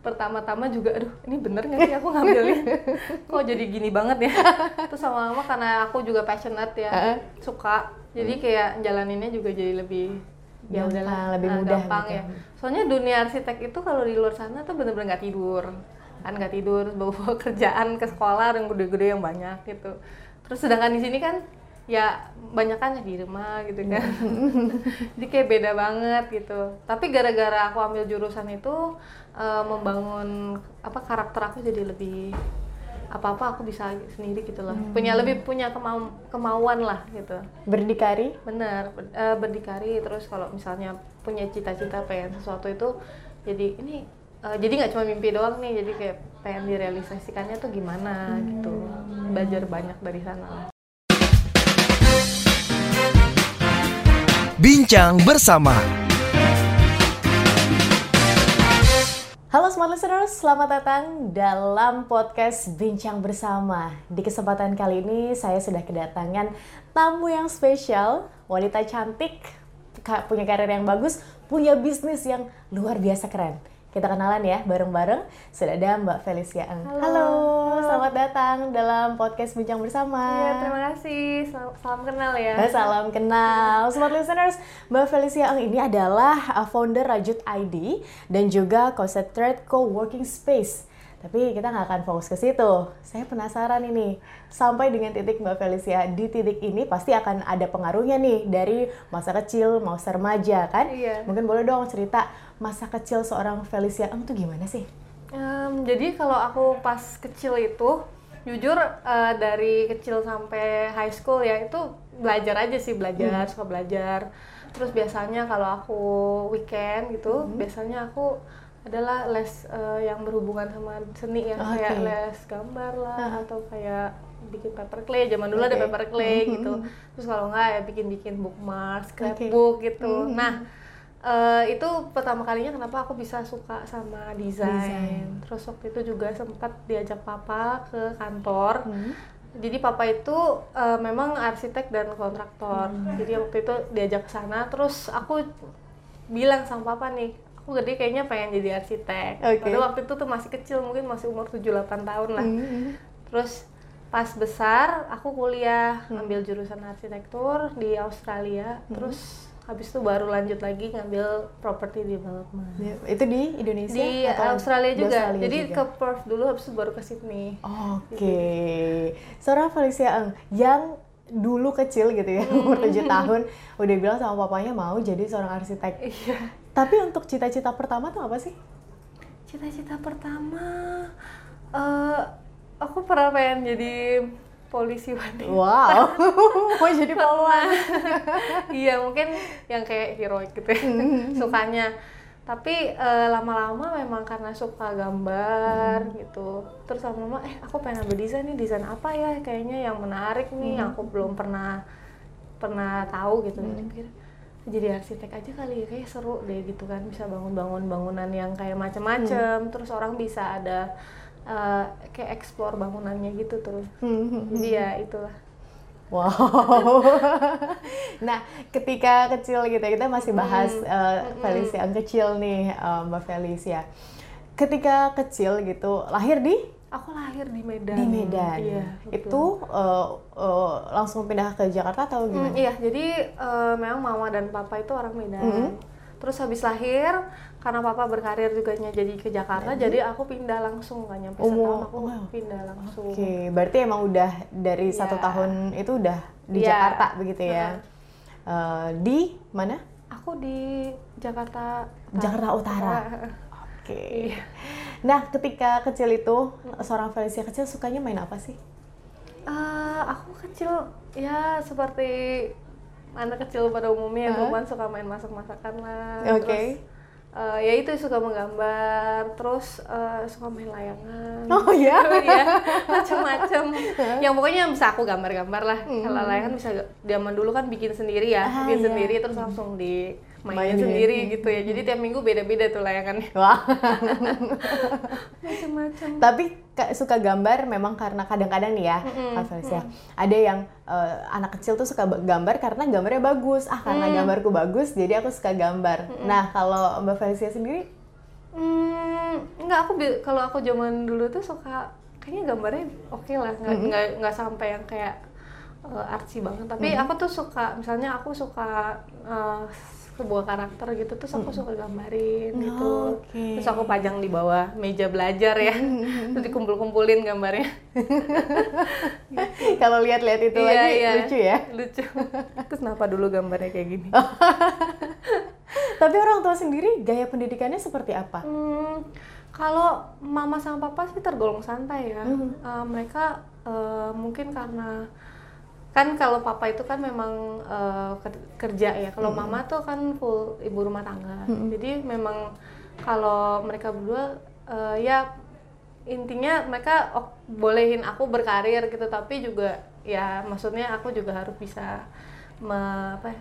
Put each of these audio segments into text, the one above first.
pertama-tama juga aduh ini bener nggak sih aku ngambilnya? Kok jadi gini banget ya? Terus lama-lama karena aku juga passionate ya Heeh. suka jadi kayak jalaninnya juga jadi lebih ya udahlah lebih ah, mudah gampang gitu. ya. soalnya dunia arsitek itu kalau di luar sana tuh bener-bener nggak tidur. Kan nggak tidur bawa kerjaan ke sekolah yang gede-gede yang banyak gitu. Terus sedangkan di sini kan ya banyak kan di rumah gitu kan. Jadi kayak beda banget gitu. Tapi gara-gara aku ambil jurusan itu eh, membangun apa karakter aku jadi lebih apa-apa aku bisa sendiri gitu loh punya lebih punya kemau kemauan lah gitu. Berdikari? benar ber- eh, berdikari. Terus kalau misalnya punya cita-cita pengen sesuatu itu jadi ini eh, jadi nggak cuma mimpi doang nih jadi kayak pengen direalisasikannya tuh gimana gitu. Belajar banyak dari sana lah. Bincang bersama Halo Smart Listeners, selamat datang dalam podcast Bincang Bersama. Di kesempatan kali ini saya sudah kedatangan tamu yang spesial, wanita cantik, punya karir yang bagus, punya bisnis yang luar biasa keren. Kita kenalan ya bareng-bareng. Sudah ada Mbak Felicia Eng. Halo. selamat datang dalam podcast Bincang Bersama. Iya terima kasih salam, salam kenal ya Nah, Salam kenal, smart listeners. Mbak Felicia Eng ini adalah uh, founder Rajut ID dan juga Concept Thread Co-working Space. Tapi kita nggak akan fokus ke situ. Saya penasaran ini, sampai dengan titik Mbak Felicia di titik ini pasti akan ada pengaruhnya nih dari masa kecil, masa remaja kan? Iya. Mungkin boleh dong cerita masa kecil seorang Felicia Eng tuh gimana sih? Em, jadi kalau aku pas kecil itu jujur eh, dari kecil sampai high school ya itu belajar aja sih belajar suka belajar. Terus biasanya kalau aku weekend gitu biasanya aku adalah les eh, yang berhubungan sama seni ya Oke. kayak les gambar lah atau kayak bikin paper clay zaman dulu ada Oke. paper clay gitu. terus kalau enggak ya bikin bikin bookmark scrapbook gitu. Nah eh, itu pertama kalinya kenapa aku bisa suka sama Desain. terus waktu itu juga sempat diajak papa ke kantor Hmm. jadi papa itu eh, memang arsitek dan kontraktor Hmm. jadi waktu itu diajak ke sana terus aku bilang sama papa nih aku gede kayaknya pengen jadi arsitek Oke. padahal waktu itu tuh masih kecil mungkin masih umur 7-8 tahun lah Hmm. terus pas besar aku kuliah ambil jurusan arsitektur di Australia terus habis itu baru lanjut lagi ngambil property development Ya, Itu di Indonesia? di atau Australia juga Australia jadi juga? ke Perth dulu habis itu baru ke Sydney Oke, seorang Felicia Eng yang dulu kecil gitu ya, umur 7 tahun, udah bilang sama papanya mau jadi seorang arsitek. iya Tapi untuk cita-cita pertama tuh apa sih? cita-cita pertama eh aku pernah pengen jadi polisi wanita Wow, mau jadi polwan. iya mungkin yang kayak heroik gitu ya. Sukanya. Tapi eh, lama-lama memang karena suka gambar gitu. Terus sama mama eh aku pengen berdesain nih desain apa ya kayaknya yang menarik nih yang aku belum pernah pernah tahu gitu. Jadi pikir jadi arsitek aja kali ya kayak seru deh gitu kan. Bisa bangun-bangun bangunan yang kayak macem-macem. Terus orang bisa ada eh, kayak explore bangunannya gitu terus jadi ya itulah Wow. nah, ketika kecil gitu ya, kita masih bahas eh, Felicia yang kecil nih, eh, Mbak Felicia. Ketika kecil gitu, lahir di aku lahir di Medan di Medan. iya. Itu eh, eh, langsung pindah ke Jakarta atau Hmm, gimana? iya, jadi eh, memang mama dan papa itu orang Medan. Terus habis lahir, karena papa berkarir juga jadi ke Jakarta, jadi aku pindah langsung nggak nyampe Oh, setahun aku wow. pindah langsung. Oke, berarti emang udah dari satu Iya. tahun itu udah di Iya. Jakarta begitu ya? Eh, di mana? Aku di Jakarta. Utara. Jakarta Utara. Oke. Iya. Nah, ketika kecil itu seorang Felicia kecil sukanya main apa sih? Eh, aku kecil ya seperti anak kecil pada umumnya, Hah? uh suka main masak-masakan lah. Oke. Terus eh, ya itu suka menggambar, terus eh, suka main layangan. Oh ya? Iya, macam-macam. yang pokoknya bisa aku gambar-gambar lah. Kalau layangan bisa zaman dulu kan bikin sendiri ya, Ah, bikin iya. sendiri terus langsung di mainin Mainin. sendiri gitu ya. Jadi tiap minggu beda-beda tuh layangannya. Wah. Macam-macam. Tapi ka- suka gambar memang karena kadang-kadang nih ya, Kak Felicia. Ada yang eh, anak kecil tuh suka ba- gambar karena gambarnya bagus. Ah, karena Mm. gambarku bagus, jadi aku suka gambar. Nah, kalau Mbak Felicia sendiri Hmm, enggak aku kalau aku zaman dulu tuh suka kayaknya gambarnya oke lah, nggak Mm-hmm. nggak nggak sampai yang kayak uh, artsy banget. Tapi Mm-hmm. aku tuh suka, misalnya aku suka uh, sebuah karakter gitu, terus aku suka gambarin gitu. Mm-hmm. Oke. Terus aku pajang di bawah meja belajar ya, Mm-hmm. terus dikumpul-kumpulin gambarnya. Kalau lihat-lihat itu Iya, lagi iya. lucu ya. Lucu. terus kenapa dulu gambarnya kayak gini? Tapi orang tua sendiri gaya pendidikannya seperti apa? Hmm, kalau mama sama papa sih tergolong santai ya. Mhm. Eh, mereka eh, mungkin karena kan kalau papa itu kan memang eh, ker- kerja ya. Kalau mama tuh kan full ibu rumah tangga. Jadi memang kalau mereka berdua eh, ya intinya mereka oh, bolehin aku berkarir gitu. Tapi juga ya maksudnya aku juga harus bisa me- apa ya,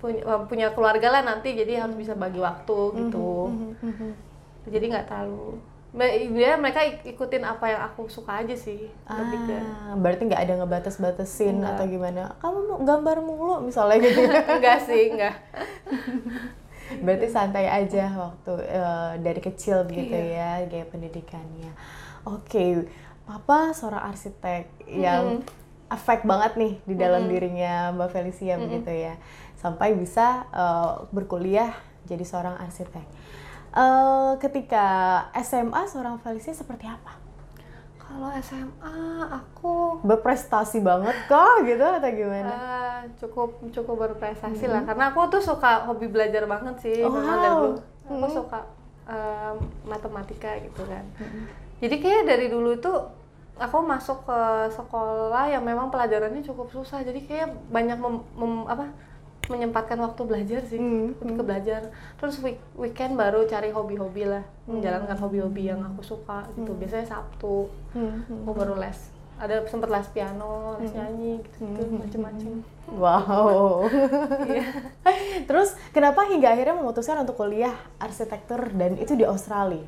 punya punya keluarga lah nanti. Jadi harus bisa bagi waktu gitu. Jadi nggak terlalu Dia mereka ik- ikutin apa yang aku suka aja sih lebih ke Ah, berarti nggak ada ngebatas-batasin Nggak. atau gimana? Kamu mau gambar mulu misalnya gitu. enggak sih enggak berarti santai aja waktu eh, dari kecil begitu Iya. ya gaya pendidikannya. Oke, papa seorang arsitek yang efek banget nih di dalam dirinya Mbak Felicia begitu ya, sampai bisa eh, berkuliah jadi seorang arsitek. Eh, ketika SMA seorang Felicia seperti apa? kalau SMA aku Berprestasi banget kah gitu atau gimana? eh, cukup cukup berprestasi lah. Karena aku tuh suka hobi belajar banget sih Oh, memang dari wow. dulu. Aku suka eh, matematika gitu kan. Jadi kayak dari dulu itu aku masuk ke sekolah yang memang pelajarannya cukup susah. Jadi kayak banyak mem- mem- apa menyempatkan waktu belajar sih Hmm, lebih ke belajar. Terus week- weekend baru cari hobi-hobi lah menjalankan hobi-hobi yang aku suka gitu. Biasanya sabtu Hmm, hmm. aku baru les. Ada sempet les piano les nyanyi gitu, -gitu macem-macem. Wow. Iya. Terus kenapa hingga akhirnya memutuskan untuk kuliah arsitektur dan itu di Australia?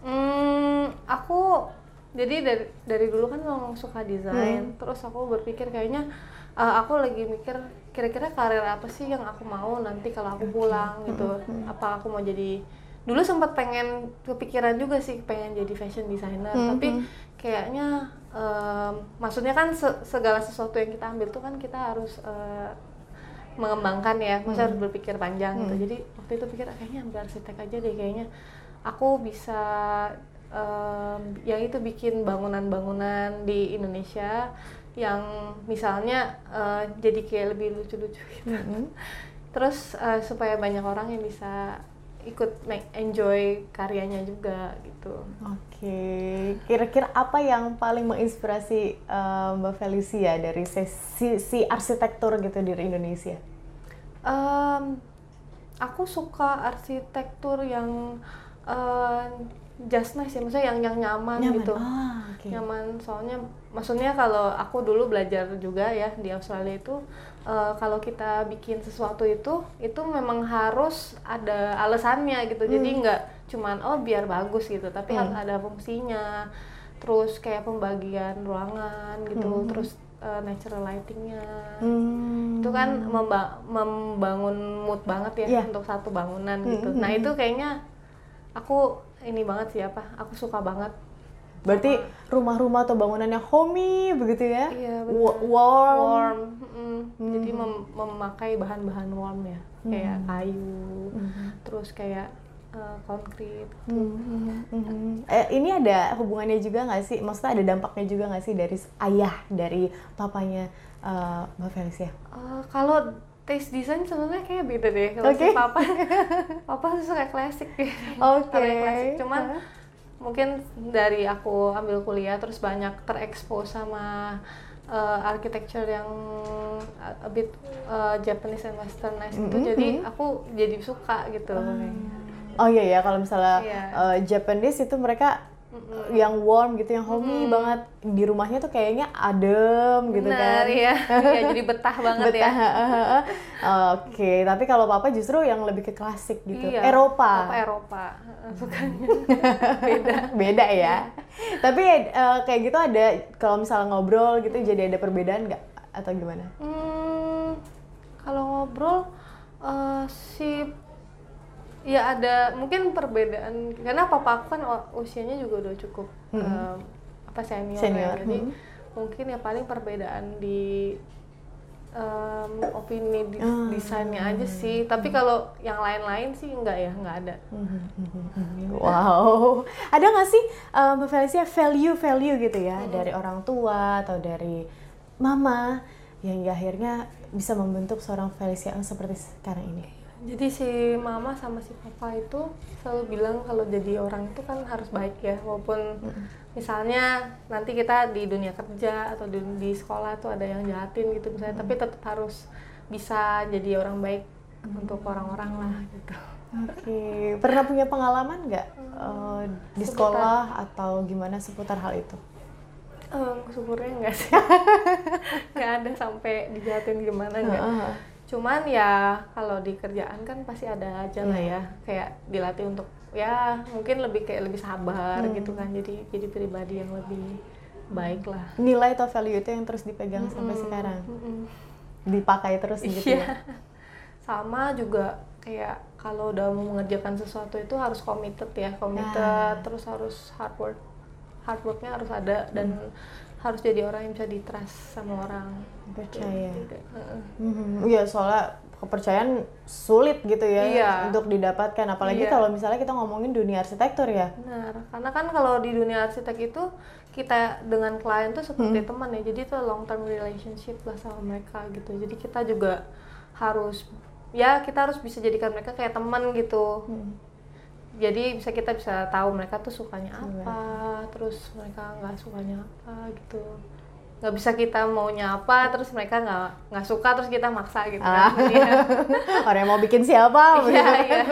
Hmm, aku jadi dari dari dulu kan memang suka desain, terus aku berpikir kayaknya uh, aku lagi mikir kira-kira karir apa sih yang aku mau nanti kalau aku pulang gitu. Apa aku mau jadi dulu sempat pengen kepikiran juga sih pengen jadi fashion designer, tapi kayaknya em, maksudnya kan se- segala sesuatu yang kita ambil tuh kan kita harus eh, mengembangkan ya, masa harus berpikir panjang gitu. Jadi waktu itu pikir "Ah, kayaknya ambil arsitek aja deh kayaknya aku bisa em, yang itu bikin bangunan-bangunan di Indonesia yang misalnya eh, jadi kayak lebih lucu-lucu gitu. Terus eh, supaya banyak orang yang bisa ikut make enjoy karyanya juga gitu. Oke, kira-kira apa yang paling menginspirasi eh, Mbak Felicia dari sesi si arsitektur gitu di Indonesia? Em, aku suka arsitektur yang eh, just nice ya, maksudnya yang yang nyaman, gitu. Ah, oke. Nyaman, soalnya maksudnya kalau aku dulu belajar juga ya di Australia itu eh, kalau kita bikin sesuatu itu itu memang harus ada alasannya gitu. Jadi nggak cuman oh biar bagus gitu, tapi harus ada fungsinya. Terus kayak pembagian ruangan gitu, terus eh, natural lightingnya Hmm. itu kan memba- membangun mood banget ya Iya. untuk satu bangunan Hmm, gitu. hmm, Nah hmm. itu kayaknya aku ini banget sih apa? Aku suka banget. Berarti rumah-rumah atau bangunan yang homey begitu ya? Iya, benar. Wa- Warm. Warm, mm, jadi mem- memakai bahan-bahan warm ya, kayak kayu, terus kayak eh, konkrit. gitu. Mhm, mhm. Eh, ini ada hubungannya juga nggak sih? Maksudnya ada dampaknya juga nggak sih dari ayah, dari papanya eh, Mbak Felicia? Eh, kalau taste design sebenarnya kayak beda deh. Kalau si papa, papa tuh suka klasik. Oke. Karya klasik. Cuman Hah? mungkin dari aku ambil kuliah terus banyak terekspos sama uh, architecture yang a, a bit uh, Japanese and westernized gitu. Mhm, Jadi mhm. aku jadi suka gitu. Oh iya ya, kalau misalnya Iya. eh, Japanese itu mereka yang warm gitu, yang homey banget. Di rumahnya tuh kayaknya adem gitu kan. ya. ya. jadi betah banget Betah, ya. Oke, tapi kalau papa justru yang lebih ke klasik gitu. Iya. Eropa. Apa Eropa? uh, Sukanya. Beda. Beda ya. Tapi eh, kayak gitu ada kalau misalnya ngobrol gitu jadi ada perbedaan nggak atau gimana? Hmm, kalau ngobrol eh, si ya ada mungkin perbedaan karena papa aku kan usianya juga udah cukup em, apa senior, ya. Senior, jadi hmm. mungkin ya paling perbedaan di em, opini di- Ah. desainnya aja sih tapi kalau yang lain-lain sih enggak ya enggak ada Wow, ada nggak sih Mbak Felicia value-value gitu ya dari orang tua atau dari mama yang akhirnya bisa membentuk seorang Felicia yang seperti sekarang ini? Jadi si mama sama si papa itu selalu bilang kalau jadi orang itu kan harus baik ya, walaupun misalnya nanti kita di dunia kerja atau di, di sekolah tuh ada yang jahatin gitu misalnya, tapi tetap harus bisa jadi orang baik untuk orang-orang lah gitu. Oke, pernah punya pengalaman nggak uh, di Seputar- sekolah atau gimana seputar hal itu? Em, syukurnya enggak sih, nggak ada sampai dijahatin gimana enggak. Heeh. Cuman ya kalau di kerjaan kan pasti ada aja lah ya, kayak dilatih untuk ya mungkin lebih kayak lebih sabar gitu kan, jadi jadi pribadi yang lebih baik lah. Nilai atau value itu yang terus dipegang sampai sekarang, Mm-mm. dipakai terus gitu Iya. ya? Sama juga kayak kalau udah mau mengerjakan sesuatu itu harus committed ya, committed Nah. terus harus hard work. Hard worknya harus ada dan harus jadi orang yang bisa di-trust sama orang. Percaya. Heeh. Mhm, Iya, soalnya kepercayaan sulit gitu ya Iya. untuk didapatkan. Apalagi Iya. kalau misalnya kita ngomongin dunia arsitektur ya. Benar, karena kan kalau di dunia arsitek itu kita dengan klien tuh seperti Hmm. teman ya, jadi itu long term relationship lah sama mereka gitu. Jadi kita juga harus ya kita harus bisa jadikan mereka kayak teman gitu. Hmm. Jadi bisa kita bisa tahu mereka tuh sukanya Iya. apa, terus mereka nggak sukanya apa gitu. Nggak bisa kita maunya apa, terus mereka nggak nggak suka, terus kita maksa gitu Ah. kan. Orang yang mau bikin siapa? Iya, iya.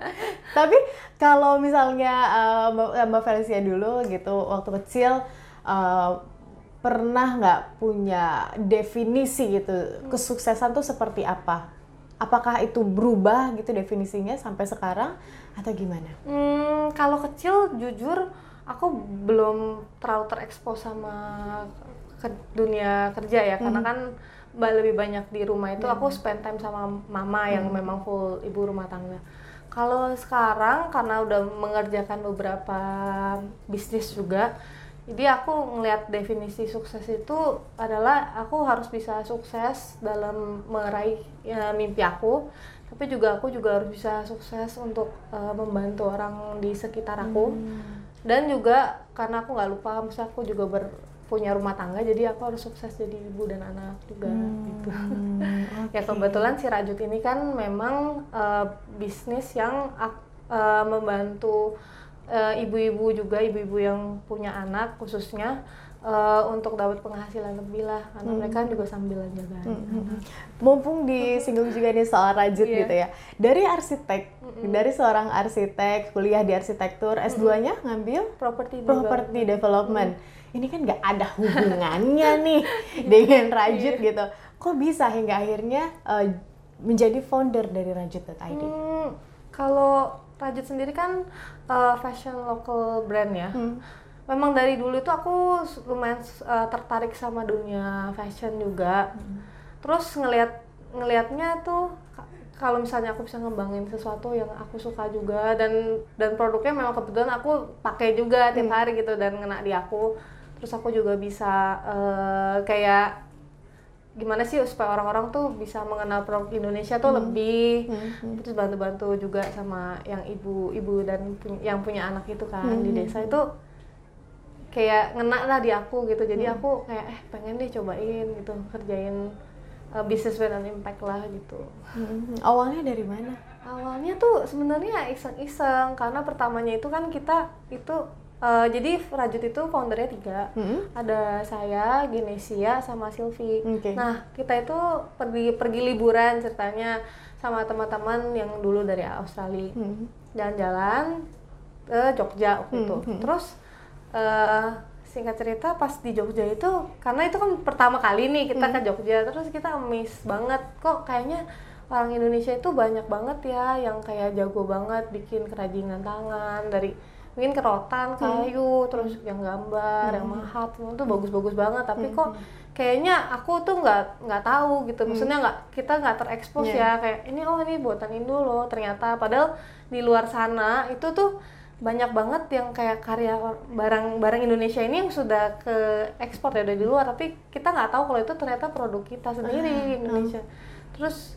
Tapi kalau misalnya uh, Mbak, Mbak Felicia dulu gitu waktu kecil uh, pernah nggak punya definisi gitu kesuksesan tuh seperti apa? Apakah itu berubah gitu definisinya sampai sekarang atau gimana? Hmm, kalau kecil jujur aku belum terlalu terekspos sama ke dunia kerja ya. Karena kan lebih banyak di rumah itu aku spend time sama mama yang memang full ibu rumah tangga. Kalau sekarang karena udah mengerjakan beberapa bisnis juga, jadi aku ngelihat definisi sukses itu adalah aku harus bisa sukses dalam meraih ya, mimpi aku, tapi juga aku juga harus bisa sukses untuk eh, membantu orang di sekitar aku. Dan juga karena aku nggak lupa, misalnya aku juga ber, punya rumah tangga, jadi aku harus sukses jadi ibu dan anak juga gitu. Hmm, Ya kebetulan si Rajut ini kan memang eh, bisnis yang eh, membantu ibu-ibu juga ibu-ibu yang punya anak khususnya eh, untuk dapat penghasilan lebih lah karena mereka juga sambil jaga anak. Mumpung disinggung juga nih soal rajut Iya. gitu ya. Dari arsitek, dari seorang arsitek, kuliah di arsitektur, S2-nya ngambil Property property development. Ini kan nggak ada hubungannya nih dengan Rajut gitu. Kok bisa hingga akhirnya eh, menjadi founder dari Rajut.id? Hmm, kalau Rajut sendiri kan uh, fashion local brand ya. Hmm. Memang dari dulu itu aku lumayan uh, tertarik sama dunia fashion juga. Terus ngelihat ngelihatnya tuh ka- kalau misalnya aku bisa ngembangin sesuatu yang aku suka juga dan dan produknya memang kebetulan aku pakai juga tiap hari gitu dan ngena di aku. Terus aku juga bisa uh, kayak gimana sih supaya orang-orang tuh bisa mengenal produk Indonesia tuh lebih. Terus bantu-bantu juga sama yang ibu-ibu dan yang punya anak itu kan di desa itu kayak ngena lah di aku gitu jadi aku kayak eh pengen deh cobain gitu kerjain uh, bisnis with an impact lah gitu Hmm, Awalnya dari mana? awalnya tuh sebenarnya iseng-iseng karena pertamanya itu kan kita itu uh, jadi Rajut itu foundernya tiga Hmm. ada saya, Genesia, sama Silvi. Oke. Nah, kita itu pergi pergi liburan ceritanya sama teman-teman yang dulu dari Australia. Hmm. Jalan-jalan ke Jogja waktu itu. Terus eh, singkat cerita pas di Jogja itu karena itu kan pertama kali nih kita ke Jogja terus kita miss banget. Kok kayaknya orang Indonesia itu banyak banget ya yang kayak jago banget bikin kerajinan tangan dari mungkin kerotan kayu terus yang gambar yang mahat tuh bagus-bagus banget. Tapi kok kayaknya aku tuh nggak nggak tahu gitu. Maksudnya nggak kita nggak terekspos Iya. ya kayak ini oh ini buatan Indo loh ternyata. Padahal di luar sana itu tuh banyak banget yang kayak karya barang-barang Indonesia ini yang sudah ke ekspor ya dari luar. Tapi kita nggak tahu kalau itu ternyata produk kita sendiri Indonesia. Terus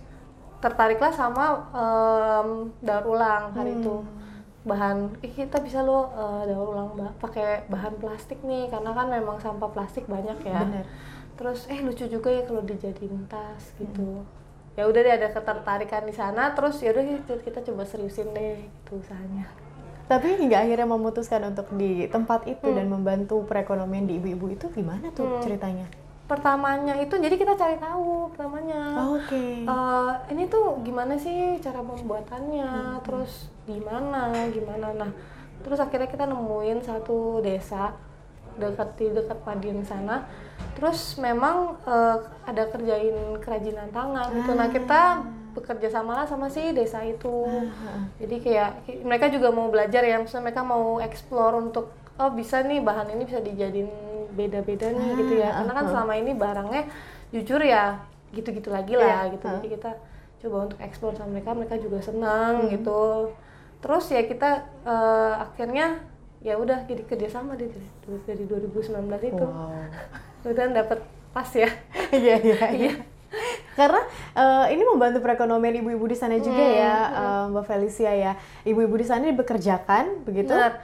tertariklah sama em, daur ulang hari itu. Bahan "Ih, kita bisa lo eh, daur ulang pakai bahan plastik nih. Karena kan memang sampah plastik banyak ya. Bener. terus eh lucu juga ya kalau dijadiin tas gitu. Ya udah deh ada ketertarikan di sana. Terus ya udah kita, kita coba seriusin deh gitu usahanya Tapi hingga akhirnya memutuskan untuk di tempat itu dan membantu perekonomian di ibu-ibu itu gimana tuh ceritanya? pertamanya itu jadi kita cari tahu pertamanya. Oh, Oke. Eh, ini tuh gimana sih cara pembuatannya? Terus gimana gimana? Nah terus akhirnya kita nemuin satu desa dekat di dekat Madiun sana. Terus memang eh, ada kerjain kerajinan tangan gitu. Nah kita bekerja sama lah sama si desa itu. Jadi kayak mereka juga mau belajar ya maksudnya mereka mau explore untuk oh bisa nih bahan ini bisa dijadiin beda-beda nih gitu ya. Karena kan selama ini barangnya jujur ya gitu-gitu lagi lah Iya, gitu. Jadi kita coba untuk explore sama mereka mereka juga senang gitu. Terus ya kita eh, akhirnya ya udah jadi kerjasama deh dari, dari 2019 itu. Wow. udah dapet pas ya. Iya iya. Iya. Karena eh, ini membantu perekonomian ibu-ibu di sana juga ya, eh, Mbak Felicia ya. Ibu-ibu di sana dibekerjakan begitu Benar.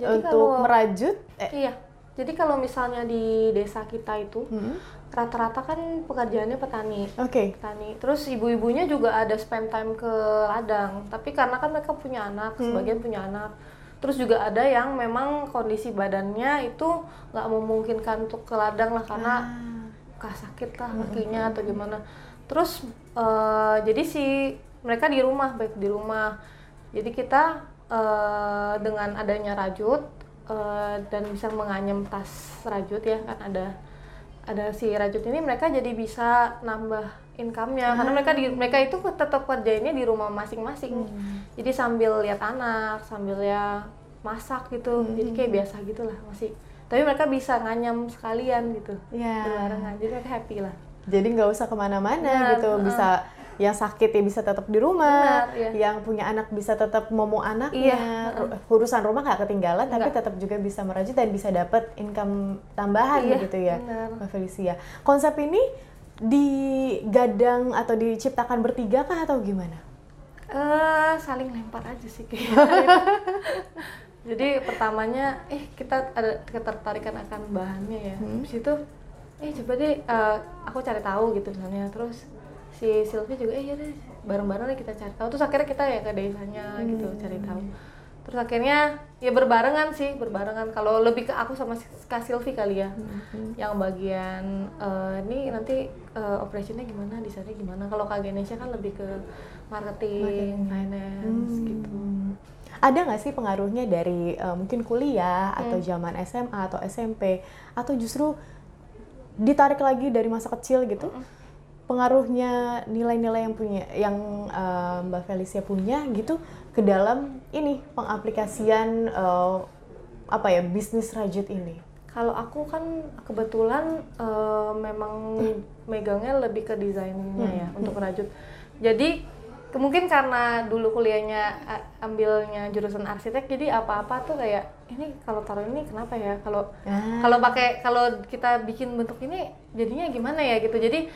Jadi untuk kalau- merajut. Eh, iya jadi kalau misalnya di desa kita itu hmm, rata-rata kan pekerjaannya petani Oke. petani. Terus ibu-ibunya juga ada spend time ke ladang. Tapi karena kan mereka punya anak, sebagian punya anak. Terus juga ada yang memang kondisi badannya itu nggak memungkinkan untuk ke ladang lah karena kah sakit lah kakinya atau gimana. Terus eh, jadi si mereka di rumah baik di rumah. Jadi kita eh, dengan adanya rajut eh, dan bisa menganyam tas rajut ya kan ada ada si rajut ini mereka jadi bisa nambah income-nya karena mereka di mereka itu tetap kerjainnya di rumah masing-masing. Jadi sambil lihat anak, sambil ya masak gitu. Jadi kayak biasa gitulah masih. Tapi mereka bisa nganyam sekalian gitu. Iya. Berbarengan. Jadi mereka happy lah. Jadi nggak usah ke mana-mana Benar, gitu, heeh. bisa yang sakit ya bisa tetap di rumah, Benar, iya. yang punya anak bisa tetap momo anaknya, Iya, Ru- urusan rumah nggak ketinggalan, tapi Nggak. tetap juga bisa merajut dan bisa dapat income tambahan Iya, begitu ya, benar. Mbak Felicia. Konsep ini digadang atau diciptakan bertiga kah atau gimana? eh saling lempar aja sih kayaknya. Jadi pertamanya, eh kita ada ketertarikan akan bahannya ya. Habis itu, eh coba deh, eh, aku cari tahu gitu misalnya. Terus si Sylvie juga, eh yaudah bareng-bareng deh kita cari tahu. Terus akhirnya kita ya ke desanya gitu cari tahu. Terus akhirnya ya berbarengan sih, berbarengan. Kalau lebih ke aku sama Kak Sylvie kali ya, yang bagian eh, ini nanti eh, operationnya gimana, desainnya gimana. Kalau Kak Ganesha kan lebih ke marketing, finance gitu. Hmm. Ada nggak sih pengaruhnya dari eh, mungkin kuliah atau zaman SMA atau SMP atau justru ditarik lagi dari masa kecil gitu? Pengaruhnya nilai-nilai yang punya yang eh, Mbak Felicia punya gitu ke dalam ini pengaplikasian eh, apa ya bisnis rajut ini? Kalau aku kan kebetulan eh, memang megangnya lebih ke desainnya ya untuk rajut. Jadi mungkin karena dulu kuliahnya ambilnya jurusan arsitek, jadi apa-apa tuh kayak ini kalau taruh ini kenapa ya? Kalau Ah. kalau pakai kalau kita bikin bentuk ini jadinya gimana ya gitu. Jadi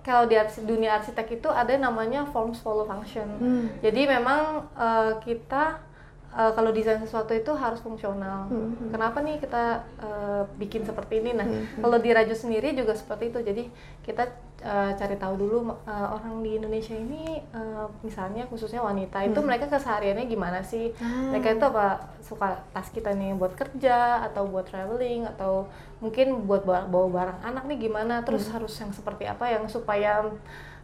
kalau di arsi- dunia arsitek itu ada namanya forms follow function. Hmm. Jadi memang eh, kita eh, kalau desain sesuatu itu harus fungsional. Kenapa nih kita eh, bikin seperti ini? Nah, kalau di Raju sendiri juga seperti itu. Jadi kita eh, cari tahu dulu eh, orang di Indonesia ini eh, misalnya khususnya wanita itu mereka kesehariannya gimana sih? Mereka itu apa suka tas kita nih buat kerja atau buat traveling atau mungkin buat bawa, bawa barang anak nih gimana? Terus harus yang seperti apa yang supaya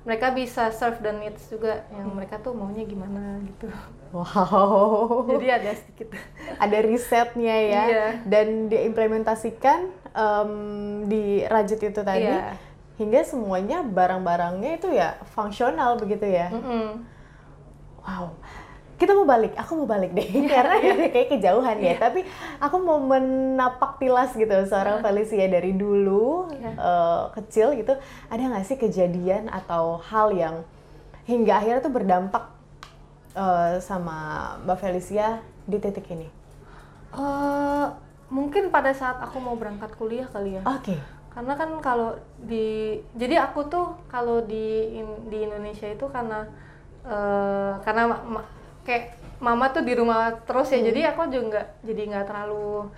mereka bisa serve the needs juga yang mereka tuh maunya gimana gitu. Wow. Jadi ada sedikit. ada risetnya ya Iya. dan diimplementasikan em, di rajut itu tadi Iya. hingga semuanya barang-barangnya itu ya fungsional begitu ya Mm-mm. wow kita mau balik, aku mau balik deh karena kayak kejauhan ya. Tapi aku mau menapak tilas gitu seorang Felicia dari dulu uh, kecil gitu. Ada nggak sih kejadian atau hal yang hingga akhirnya tuh berdampak uh, sama Mbak Felicia di titik ini? Uh, mungkin pada saat aku mau berangkat kuliah kali ya. Oke. Okay. Karena kan kalau di jadi aku tuh kalau di di Indonesia itu karena uh, karena kayak mama tuh di rumah terus ya hmm. jadi aku juga nggak jadi nggak terlalu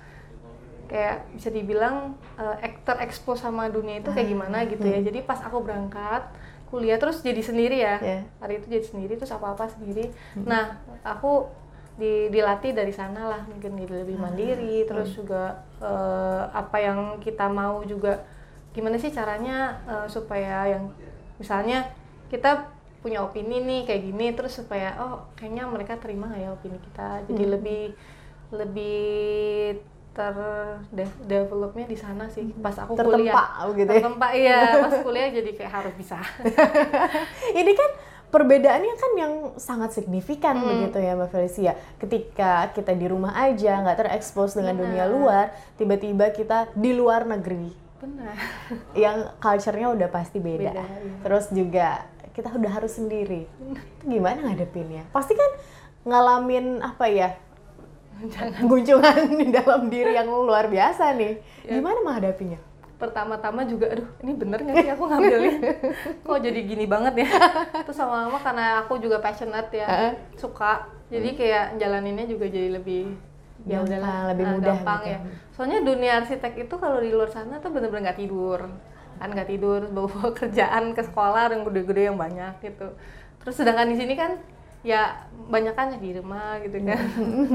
kayak bisa dibilang uh, terekspos sama dunia itu kayak gimana gitu ya hmm. jadi pas aku berangkat kuliah terus jadi sendiri ya yeah. hari itu jadi sendiri terus apa apa sendiri hmm. nah aku di, dilatih dari sana lah mungkin jadi lebih mandiri hmm. terus juga uh, apa yang kita mau juga gimana sih caranya uh, supaya yang misalnya kita punya opini nih kayak gini terus supaya oh kayaknya mereka terima nggak ya opini kita jadi hmm. lebih lebih ter developnya di sana sih pas aku tertempa, kuliah gitu ya? tertempa iya pas kuliah jadi kayak harus bisa ini kan perbedaannya kan yang sangat signifikan hmm. begitu ya Mbak Felicia. Ketika kita di rumah aja nggak terekspos dengan Benar. dunia luar, tiba-tiba kita di luar negeri. Benar. Yang culture-nya udah pasti beda. beda iya. Terus juga kita udah harus sendiri. Itu gimana ngadepinnya? Pasti kan ngalamin apa ya Jangan. guncangan di dalam diri yang luar biasa nih. Ya. gimana menghadapinya? Pertama-tama juga aduh ini bener nggak sih aku ngambilnya? Kok jadi gini banget ya? Terus sama mama karena aku juga passionate ya uh suka jadi hmm. kayak jalaninnya juga jadi lebih ya udahlah lebih mudah gampang gitu. ya. Soalnya dunia arsitek itu kalau di luar sana tuh bener-bener nggak tidur kan nggak tidur bawa kerjaan ke sekolah yang gede-gede yang banyak gitu. Terus sedangkan di sini kan ya banyak kan di rumah gitu kan.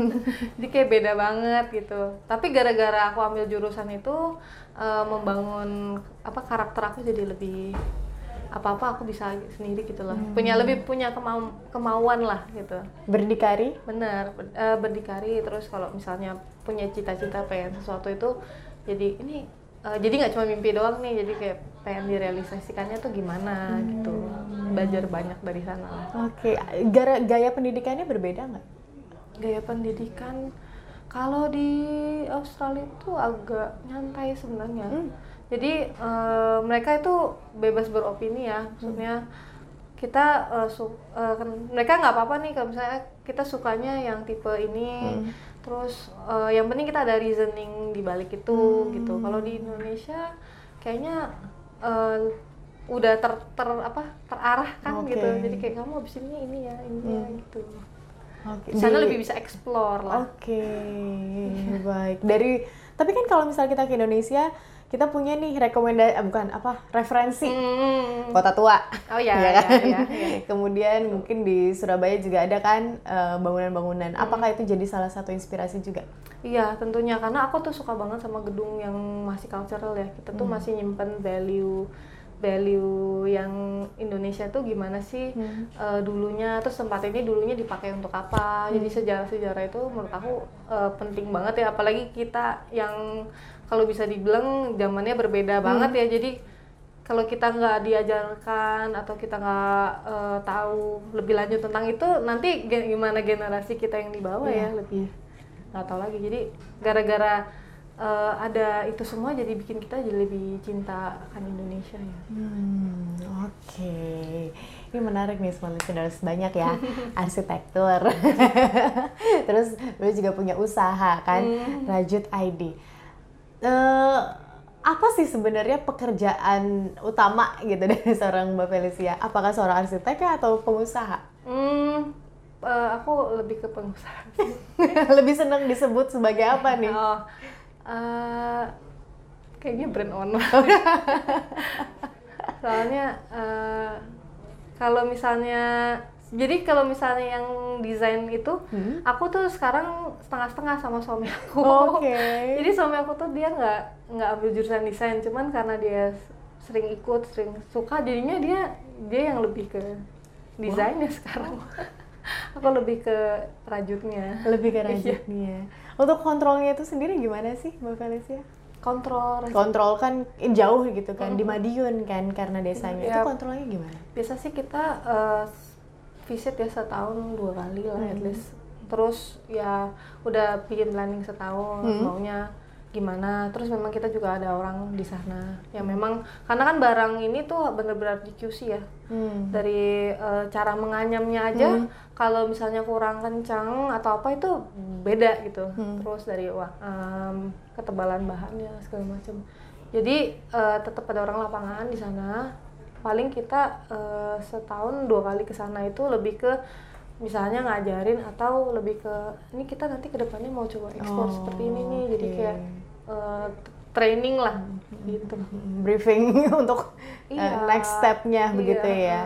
Jadi kayak beda banget gitu. Tapi gara-gara aku ambil jurusan itu uh, membangun apa karakter aku jadi lebih apa-apa aku bisa sendiri gitu loh. Hmm. punya lebih punya kemau kemauan lah gitu. Berdikari? Benar uh, berdikari. Terus kalau misalnya punya cita-cita pengen sesuatu itu jadi ini uh, jadi nggak cuma mimpi doang nih jadi kayak pengen direalisasikannya tuh gimana hmm. gitu belajar banyak dari sana oke okay. gaya gaya pendidikannya berbeda nggak? Gaya pendidikan kalau di Australia itu agak nyantai sebenarnya. Hmm. jadi uh, mereka itu bebas beropini ya. Maksudnya hmm kita uh, su uh, mereka nggak apa-apa nih kalau misalnya kita sukanya yang tipe ini. Hmm terus uh, yang penting kita ada reasoning di balik itu hmm. gitu kalau di Indonesia kayaknya uh, udah ter, ter apa terarahkan okay. gitu jadi kayak kamu abis ini ini ya ini ya, hmm. ya gitu Okay. Di sana lebih bisa explore lah. Oke, okay. baik. Dari tapi kan kalau misalnya kita ke Indonesia, kita punya nih rekomendasi eh, bukan apa referensi hmm. kota tua oh ya, ya kan ya, ya, ya. kemudian mungkin di Surabaya juga ada kan bangunan bangunan-bangunan hmm. apakah itu jadi salah satu inspirasi juga iya tentunya karena aku tuh suka banget sama gedung yang masih cultural ya kita tuh hmm. masih nyimpen value value yang Indonesia tuh gimana sih hmm. uh, dulunya terus tempat ini dulunya dipakai untuk apa hmm. jadi sejarah-sejarah itu menurut aku uh, penting banget ya apalagi kita yang kalau bisa dibilang zamannya berbeda hmm. banget ya jadi kalau kita nggak diajarkan atau kita nggak uh, tahu lebih lanjut tentang itu nanti gimana generasi kita yang di bawah yeah. ya lebih nggak tahu lagi jadi gara-gara uh, ada itu semua jadi bikin kita jadi lebih cinta akan Indonesia ya. Hmm, Oke, okay. ini menarik nih semua listeners banyak ya arsitektur, terus lu juga punya usaha kan, hmm. Rajut ID uh, apa sih sebenarnya pekerjaan utama gitu dari seorang Mbak Felicia? Apakah seorang arsitek atau pengusaha? Hmm, uh, aku lebih ke pengusaha. lebih senang disebut sebagai apa nih? Oh, uh, kayaknya brand owner. Soalnya uh, kalau misalnya jadi kalau misalnya yang desain itu hmm? aku tuh sekarang setengah-setengah sama suami aku oke okay. jadi suami aku tuh dia nggak nggak ambil jurusan desain cuman karena dia sering ikut sering suka jadinya dia dia yang lebih ke desainnya wow. sekarang aku lebih ke rajutnya lebih ke iya. rajutnya untuk kontrolnya itu sendiri gimana sih mbak Felicia kontrol kontrol kan jauh gitu kan mm -hmm. di Madiun kan karena desanya yeah. itu kontrolnya gimana biasa sih kita uh, visit ya setahun dua kali lah at Hmm. least terus ya udah bikin planning setahun Hmm. maunya gimana terus memang kita juga ada orang di sana yang memang karena kan barang ini tuh bener-bener di QC ya Hmm. dari eh, cara menganyamnya aja kalau misalnya kurang kencang atau apa itu beda gitu Hmm. terus dari wah, em, ketebalan bahannya segala macam jadi eh, tetap ada orang lapangan di sana paling kita eh, setahun dua kali ke sana itu lebih ke misalnya ngajarin atau lebih ke ini kita nanti ke depannya mau coba ekspor Oh, seperti ini nih jadi kayak eh, training lah gitu briefing untuk uh, Iya. next stepnya begitu Iya. ya.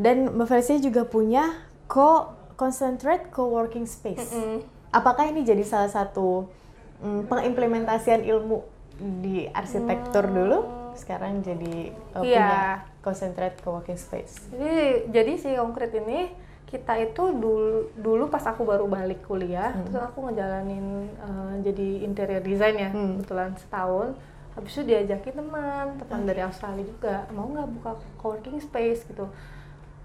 Dan Mbak Felicia juga punya co concentrate co-working space. Mm. Apakah ini jadi salah satu mm, pengimplementasian ilmu di arsitektur dulu? Sekarang jadi uh. Iya. punya concentrate co-working space. Jadi jadi si konkret ini kita itu dulu dulu pas aku baru balik kuliah, terus aku ngejalanin eh, jadi interior design ya, Hmm. kebetulan setahun. Habis itu diajakin teman, teman dari Australia juga, mau nggak buka coworking space gitu.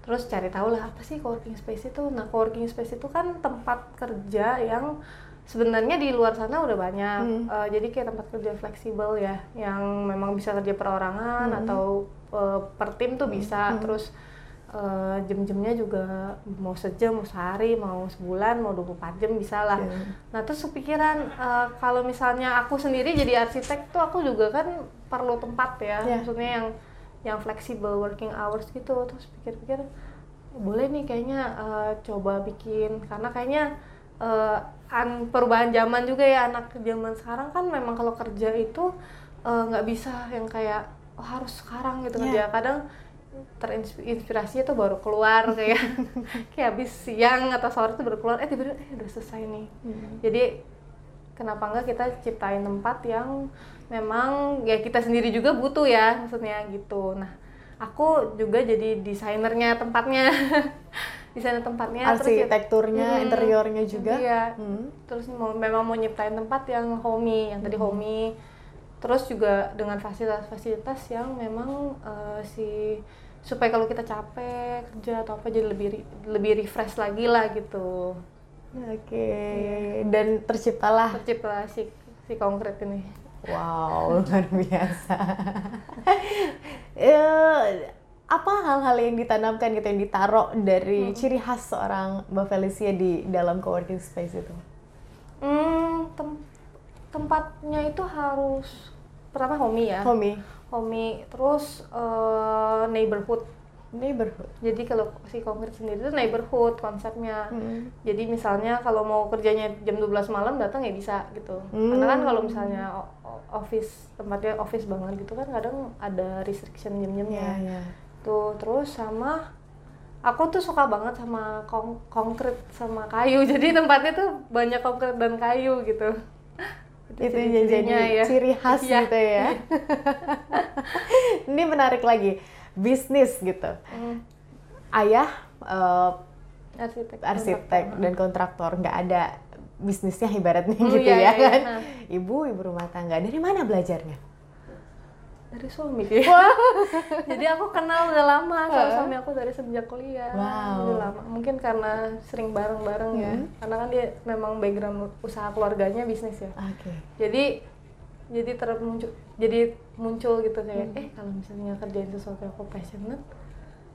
Terus cari tahu lah apa sih coworking space itu. Nah, coworking space itu kan tempat kerja yang sebenarnya di luar sana udah banyak. Hmm. Eh, jadi kayak tempat kerja fleksibel ya, yang memang bisa kerja perorangan Hmm. atau eh, per tim tuh bisa. Terus eh, jam-jamnya juga mau sejam, mau sehari, mau sebulan, mau 24 jam bisa lah. Oke. Nah terus kepikiran eh, kalau misalnya aku sendiri jadi arsitek tuh aku juga kan perlu tempat ya, Iya. maksudnya yang yang fleksibel working hours gitu. Terus pikir-pikir boleh nih kayaknya eh, coba bikin karena kayaknya eh, an perubahan zaman juga ya anak zaman sekarang kan memang kalau kerja itu nggak bisa yang kayak oh, harus sekarang gitu Iya. kerja kadang terinspirasi tuh baru keluar kayak kayak habis siang atau sore tuh baru keluar eh tiba-tiba eh udah selesai nih. Jadi kenapa enggak kita ciptain tempat yang memang ya kita sendiri juga butuh ya maksudnya gitu. Nah aku juga jadi desainernya tempatnya. Desainer tempatnya terus ya- Arsitekturnya, Hmm, interiornya juga. iya. Hmm. terus mau, memang mau nyiptain tempat yang homey yang tadi homey terus juga dengan fasilitas-fasilitas yang memang eh, si supaya kalau kita capek kerja atau apa jadi lebih lebih refresh lagi lah gitu Oke, Iya. dan terciptalah tercipta si si konkret ini Wow, luar biasa. Eh, apa hal-hal yang ditanamkan gitu yang ditaruh dari Hmm. ciri khas seorang Mbak Felicia di dalam coworking space itu? Hmm, tem- tempatnya itu harus pertama homey ya Homey, homey terus eh, neighborhood neighborhood. jadi kalau si konkret sendiri itu neighborhood konsepnya Hmm. Jadi misalnya kalau mau kerjanya jam 12 malam datang ya bisa gitu. Hmm. Karena kan kalau misalnya office tempatnya office banget gitu kan kadang ada restriction jam-jamnya. Ya, ya. Tuh terus sama aku tuh suka banget sama kong- konkret sama kayu. Jadi tempatnya tuh banyak konkret dan kayu gitu. Itu ciri-cirinya jadi ciri khas Iya. gitu ya. Ini menarik lagi, bisnis gitu. Hmm, Ayah eh, arsitek. arsitek dan kontraktor nggak ada bisnisnya ibaratnya Oh, gitu iya, ya iya, iya. kan. Nah. Ibu ibu rumah tangga dari mana belajarnya? Dari suami sih. Jadi aku kenal udah lama sama suami aku dari sejak kuliah. Wow. Udah lama. Mungkin karena sering bareng-bareng ya. Hmm. Karena kan dia memang background usaha keluarganya bisnis ya. Oke. Jadi jadi termuncul jadi muncul gitu kayak Hmm. eh kalau misalnya kerjain sesuatu yang aku passionate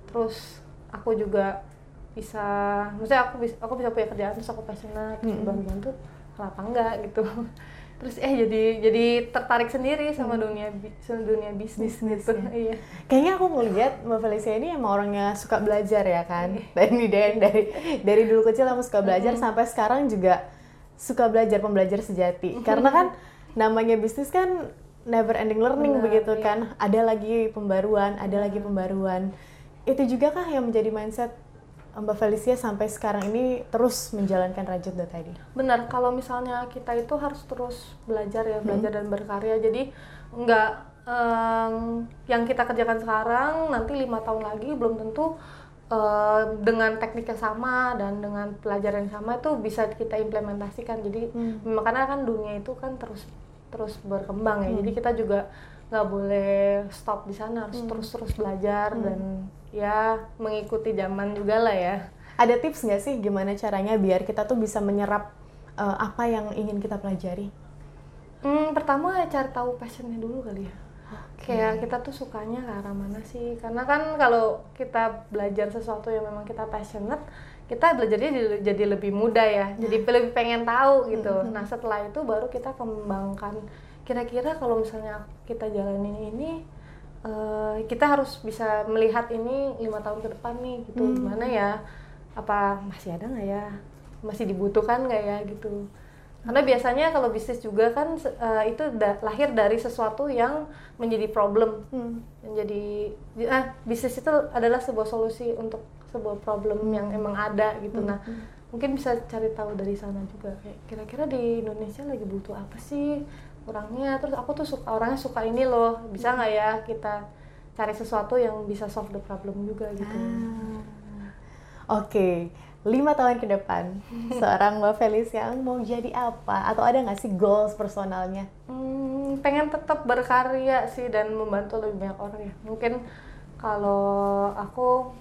terus aku juga bisa maksudnya aku bisa aku bisa punya kerjaan terus aku passionate Hmm. bantu-bantu kenapa enggak gitu terus eh jadi jadi tertarik sendiri sama dunia bi- sama dunia bisnis, Hmm. Bisnis, gitu ya. iya Kayaknya aku ngeliat Mbak Felicia ini emang orangnya suka belajar ya kan. Iya. Dan dari dari dari dulu kecil emang suka belajar Hmm. sampai sekarang juga suka belajar pembelajar sejati. Karena kan namanya bisnis kan never ending learning Benar, begitu iya. kan. Ada lagi pembaruan, ada lagi pembaruan. Itu juga kah yang menjadi mindset Mbak Felicia sampai sekarang ini terus menjalankan rajut tadi? benar kalau misalnya kita itu harus terus belajar ya belajar dan berkarya. Jadi nggak em, yang kita kerjakan sekarang nanti lima tahun lagi belum tentu eh, dengan teknik yang sama dan dengan pelajaran yang sama itu bisa kita implementasikan. Jadi Hmm. makanya kan dunia itu kan terus terus berkembang ya. Jadi kita juga nggak boleh stop di sana harus terus terus belajar dan ya mengikuti zaman juga lah ya ada tips nggak sih gimana caranya biar kita tuh bisa menyerap uh, apa yang ingin kita pelajari? Hmm, pertama cari tahu passionnya dulu kali ya. Okay. Kayak kita tuh sukanya ke arah mana sih? Karena kan kalau kita belajar sesuatu yang memang kita passionate, kita belajarnya jadi, jadi lebih mudah ya. Jadi nah. lebih pengen tahu gitu. Mm -hmm. Nah setelah itu baru kita kembangkan. Kira-kira kalau misalnya kita jalanin ini, uh, kita harus bisa melihat ini lima tahun ke depan nih gitu. Mm -hmm. Gimana ya? Apa masih ada nggak ya? Masih dibutuhkan nggak ya gitu? Karena biasanya kalau bisnis juga kan uh, itu da lahir dari sesuatu yang menjadi problem. Hmm. Menjadi ah bisnis itu adalah sebuah solusi untuk sebuah problem hmm. yang emang ada gitu. Hmm. Nah, hmm. mungkin bisa cari tahu dari sana juga kayak kira-kira di Indonesia lagi butuh apa sih orangnya. Terus aku tuh suka orangnya suka ini loh. Bisa hmm. nggak ya kita cari sesuatu yang bisa solve the problem juga gitu. Ah. Oke. Okay lima tahun ke depan seorang Mbak Felicia mau jadi apa atau ada nggak sih goals personalnya? Hmm, pengen tetap berkarya sih dan membantu lebih banyak orang ya. Mungkin kalau aku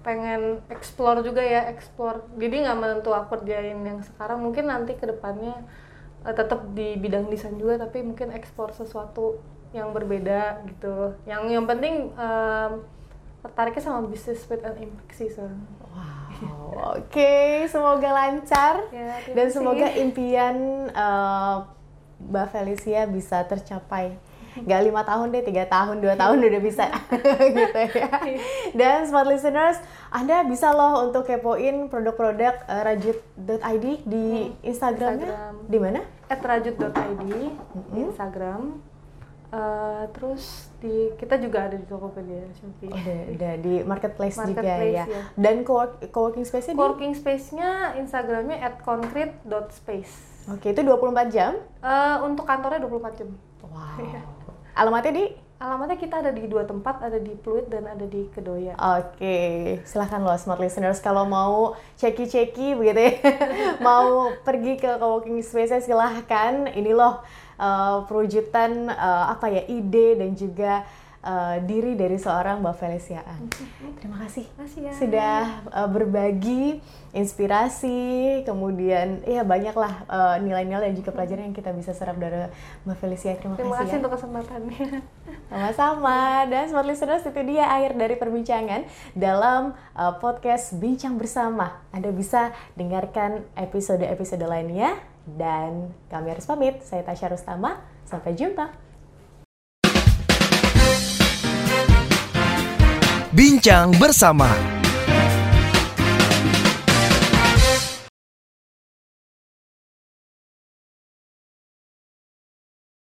pengen explore juga ya explore. Jadi nggak menentu aku kerjain yang sekarang. Mungkin nanti ke depannya uh, tetap di bidang desain juga tapi mungkin explore sesuatu yang berbeda gitu. Yang yang penting um, tertariknya sama bisnis with an impact sih so. Wow, oke, okay. semoga lancar ya, dan semoga impian uh, Mbak Felicia bisa tercapai. Gak lima tahun deh, tiga tahun, dua tahun udah bisa gitu ya. Dan smart listeners, Anda bisa loh untuk kepoin produk-produk uh, rajut.id di hmm, Instagramnya. Instagram. Di mana? At rajut.id, hmm. Instagram Uh, terus di kita juga ada di Tokopedia Shopee. Oh, ada, ada di marketplace, marketplace juga ya. ya. Dan co coworking space-nya Co-working space-nya Instagramnya at concrete.space. Oke, itu 24 jam? Uh, untuk kantornya 24 jam. Wow. Alamatnya di? Alamatnya kita ada di dua tempat, ada di Pluit dan ada di Kedoya. Oke, silahkan loh smart listeners kalau mau ceki-ceki begitu ya, mau pergi ke coworking space silahkan. Ini loh uh, perwujudan uh, apa ya ide dan juga uh, diri dari seorang Mbak Felicia Terima kasih, kasih ya. sudah uh, berbagi inspirasi, kemudian ya banyaklah uh, nilai-nilai dan juga pelajaran yang kita bisa serap dari Mbak Felicia. Terima, Terima kasih, kasih ya. untuk kesempatannya. Sama-sama. Dan smart listeners itu dia akhir dari perbincangan dalam uh, podcast Bincang Bersama. Anda bisa dengarkan episode-episode lainnya dan kami harus pamit. Saya Tasya Rustama. Sampai jumpa. Bincang bersama